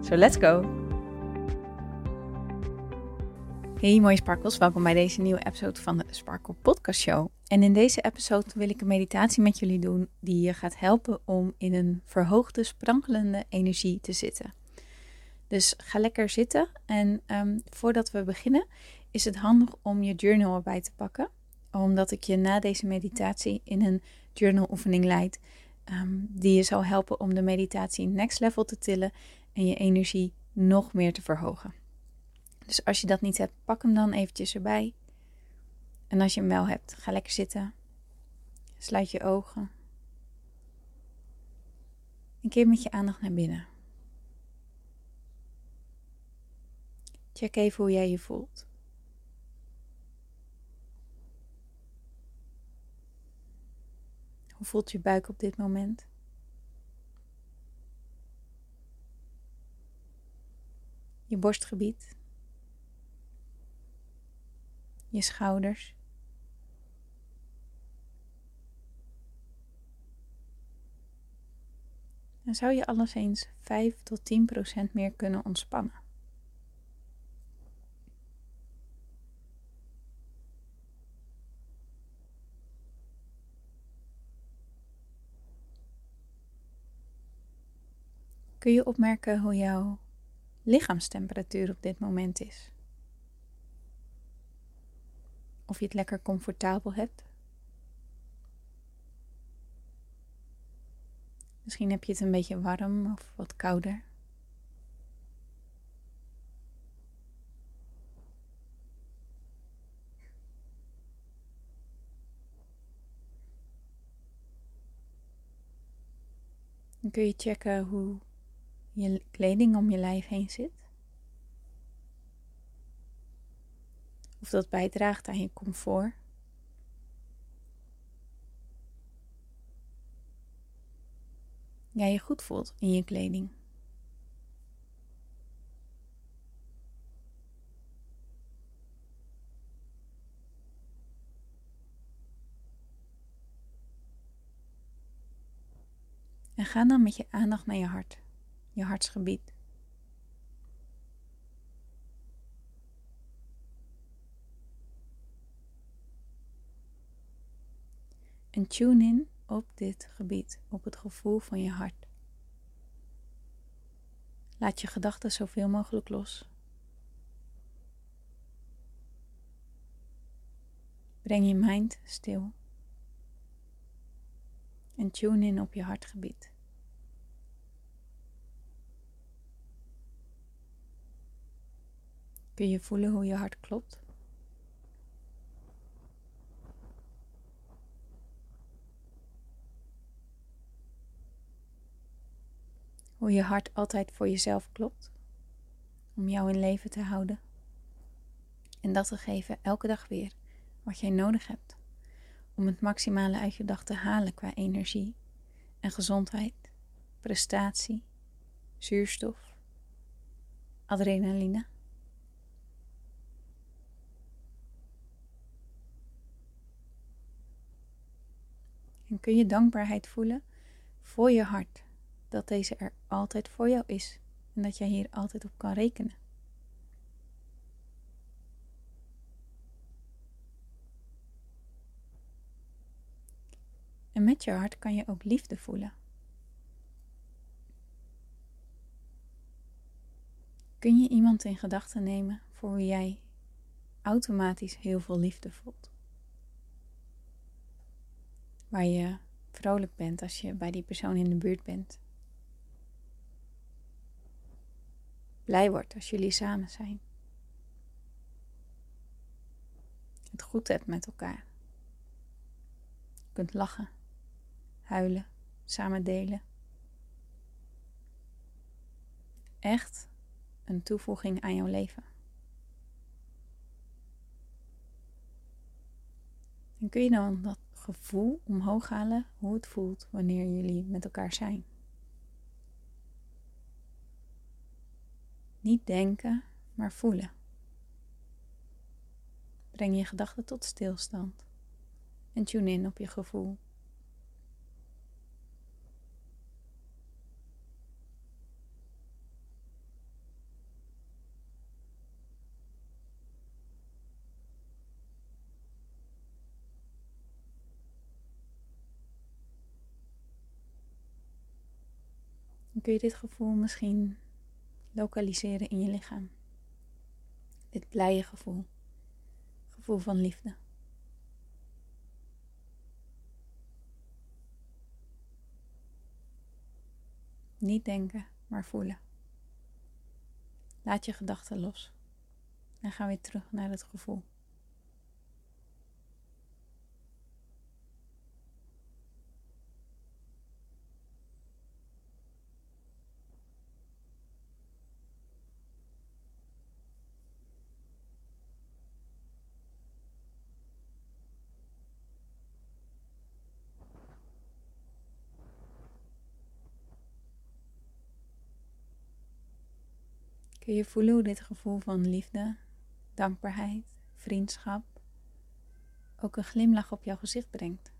So let's go! Hey mooie sparkles, welkom bij deze nieuwe episode van de Sparkle Podcast Show. En in deze episode wil ik een meditatie met jullie doen die je gaat helpen om in een verhoogde, sprankelende energie te zitten. Dus ga lekker zitten en um, voordat we beginnen is het handig om je journal erbij te pakken. Omdat ik je na deze meditatie in een journal oefening leid um, die je zal helpen om de meditatie next level te tillen en je energie nog meer te verhogen. Dus als je dat niet hebt, pak hem dan eventjes erbij. En als je hem wel hebt, ga lekker zitten. Sluit je ogen. En keer met je aandacht naar binnen. Check even hoe jij je voelt. Hoe voelt je buik op dit moment? Je borstgebied. Je schouders. Dan zou je alles eens 5 tot 10 procent meer kunnen ontspannen. Kun je opmerken hoe jouw lichaamstemperatuur op dit moment is? Of je het lekker comfortabel hebt? Misschien heb je het een beetje warm of wat kouder. Dan kun je checken hoe je kleding om je lijf heen zit. Of dat bijdraagt aan je comfort. Jij je goed voelt in je kleding. En ga dan met je aandacht naar je hart je hartsgebied. En tune in op dit gebied, op het gevoel van je hart. Laat je gedachten zoveel mogelijk los. Breng je mind stil. En tune in op je hartgebied. Kun je voelen hoe je hart klopt? Hoe je hart altijd voor jezelf klopt, om jou in leven te houden. En dat te geven elke dag weer wat jij nodig hebt om het maximale uit je dag te halen qua energie en gezondheid, prestatie, zuurstof, adrenaline. En kun je dankbaarheid voelen voor je hart. Dat deze er altijd voor jou is. En dat jij hier altijd op kan rekenen. En met je hart kan je ook liefde voelen. Kun je iemand in gedachten nemen voor wie jij automatisch heel veel liefde voelt? Waar je vrolijk bent als je bij die persoon in de buurt bent. Blij wordt als jullie samen zijn. Het goed hebt met elkaar. Je kunt lachen, huilen, samen delen. Echt een toevoeging aan jouw leven. En kun je dan dat gevoel omhoog halen hoe het voelt wanneer jullie met elkaar zijn? Niet denken, maar voelen. Breng je gedachten tot stilstand en tune in op je gevoel. Kun je dit gevoel misschien lokaliseren in je lichaam. Dit blije gevoel. Gevoel van liefde. Niet denken, maar voelen. Laat je gedachten los. En ga weer terug naar het gevoel. Kun je voelen hoe dit gevoel van liefde, dankbaarheid, vriendschap ook een glimlach op jouw gezicht brengt?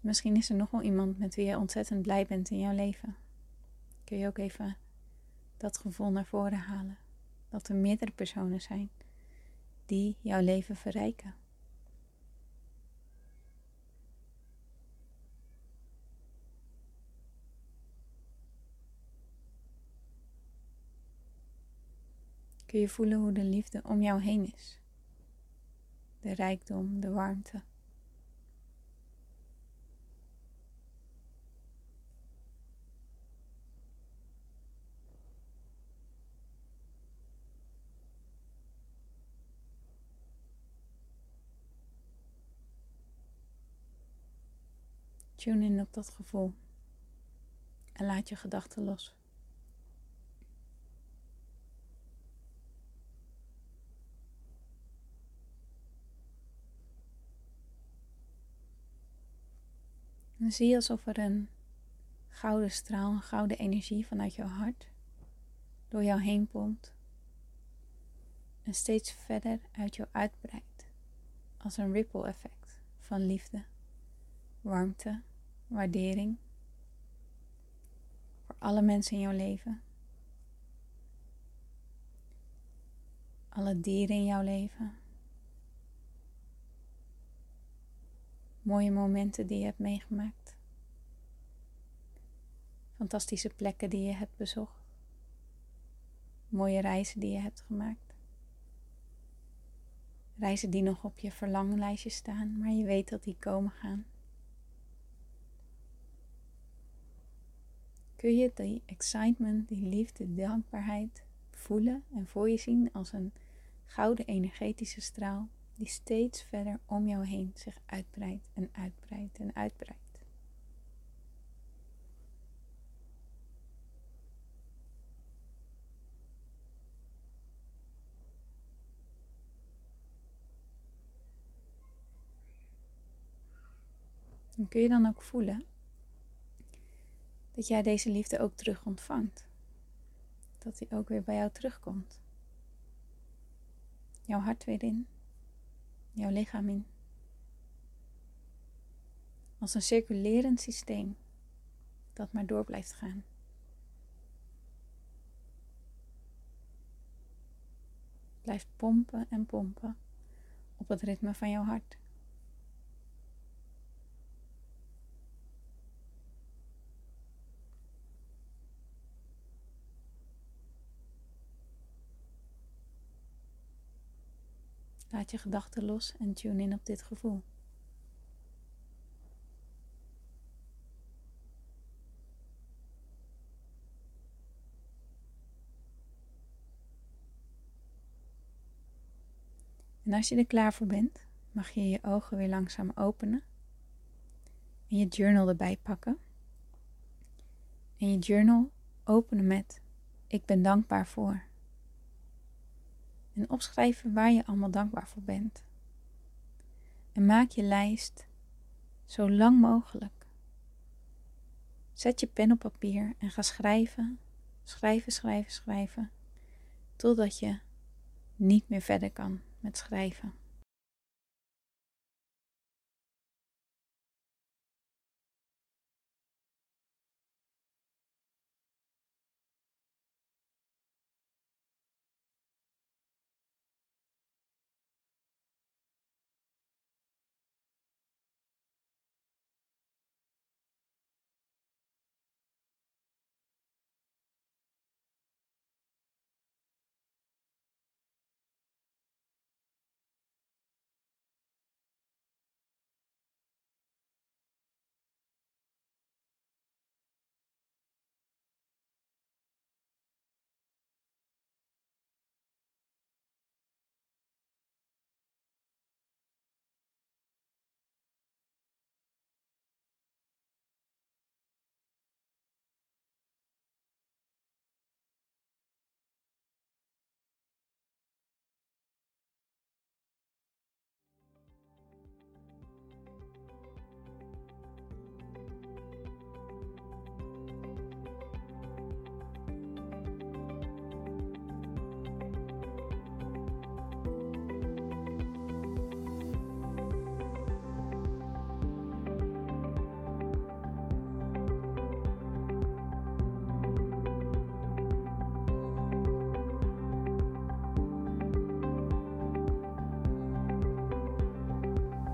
Misschien is er nog wel iemand met wie je ontzettend blij bent in jouw leven. Kun je ook even dat gevoel naar voren halen. Dat er meerdere personen zijn die jouw leven verrijken. Kun je voelen hoe de liefde om jou heen is. De rijkdom, de warmte. Tune in op dat gevoel en laat je gedachten los. Dan zie alsof er een gouden straal, een gouden energie vanuit jouw hart door jou heen pompt en steeds verder uit jou uitbreidt als een ripple effect van liefde, warmte, waardering voor alle mensen in jouw leven, alle dieren in jouw leven. mooie momenten die je hebt meegemaakt. Fantastische plekken die je hebt bezocht. Mooie reizen die je hebt gemaakt. Reizen die nog op je verlanglijstje staan, maar je weet dat die komen gaan. Kun je die excitement, die liefde, dankbaarheid voelen en voor je zien als een gouden energetische straal die steeds verder om jou heen zich uitbreidt en uitbreidt en uitbreidt. En kun je dan ook voelen dat jij deze liefde ook terug ontvangt. Dat die ook weer bij jou terugkomt. Jouw hart weer in jouw lichaam in. Als een circulerend systeem dat maar door blijft gaan. Blijft pompen en pompen op het ritme van jouw hart. Laat je gedachten los en tune in op dit gevoel. En als je er klaar voor bent, mag je je ogen weer langzaam openen en je journal erbij pakken. En je journal openen met ik ben dankbaar voor. En opschrijven waar je allemaal dankbaar voor bent. En maak je lijst zo lang mogelijk. Zet je pen op papier en ga schrijven, schrijven, schrijven, schrijven, totdat je niet meer verder kan met schrijven.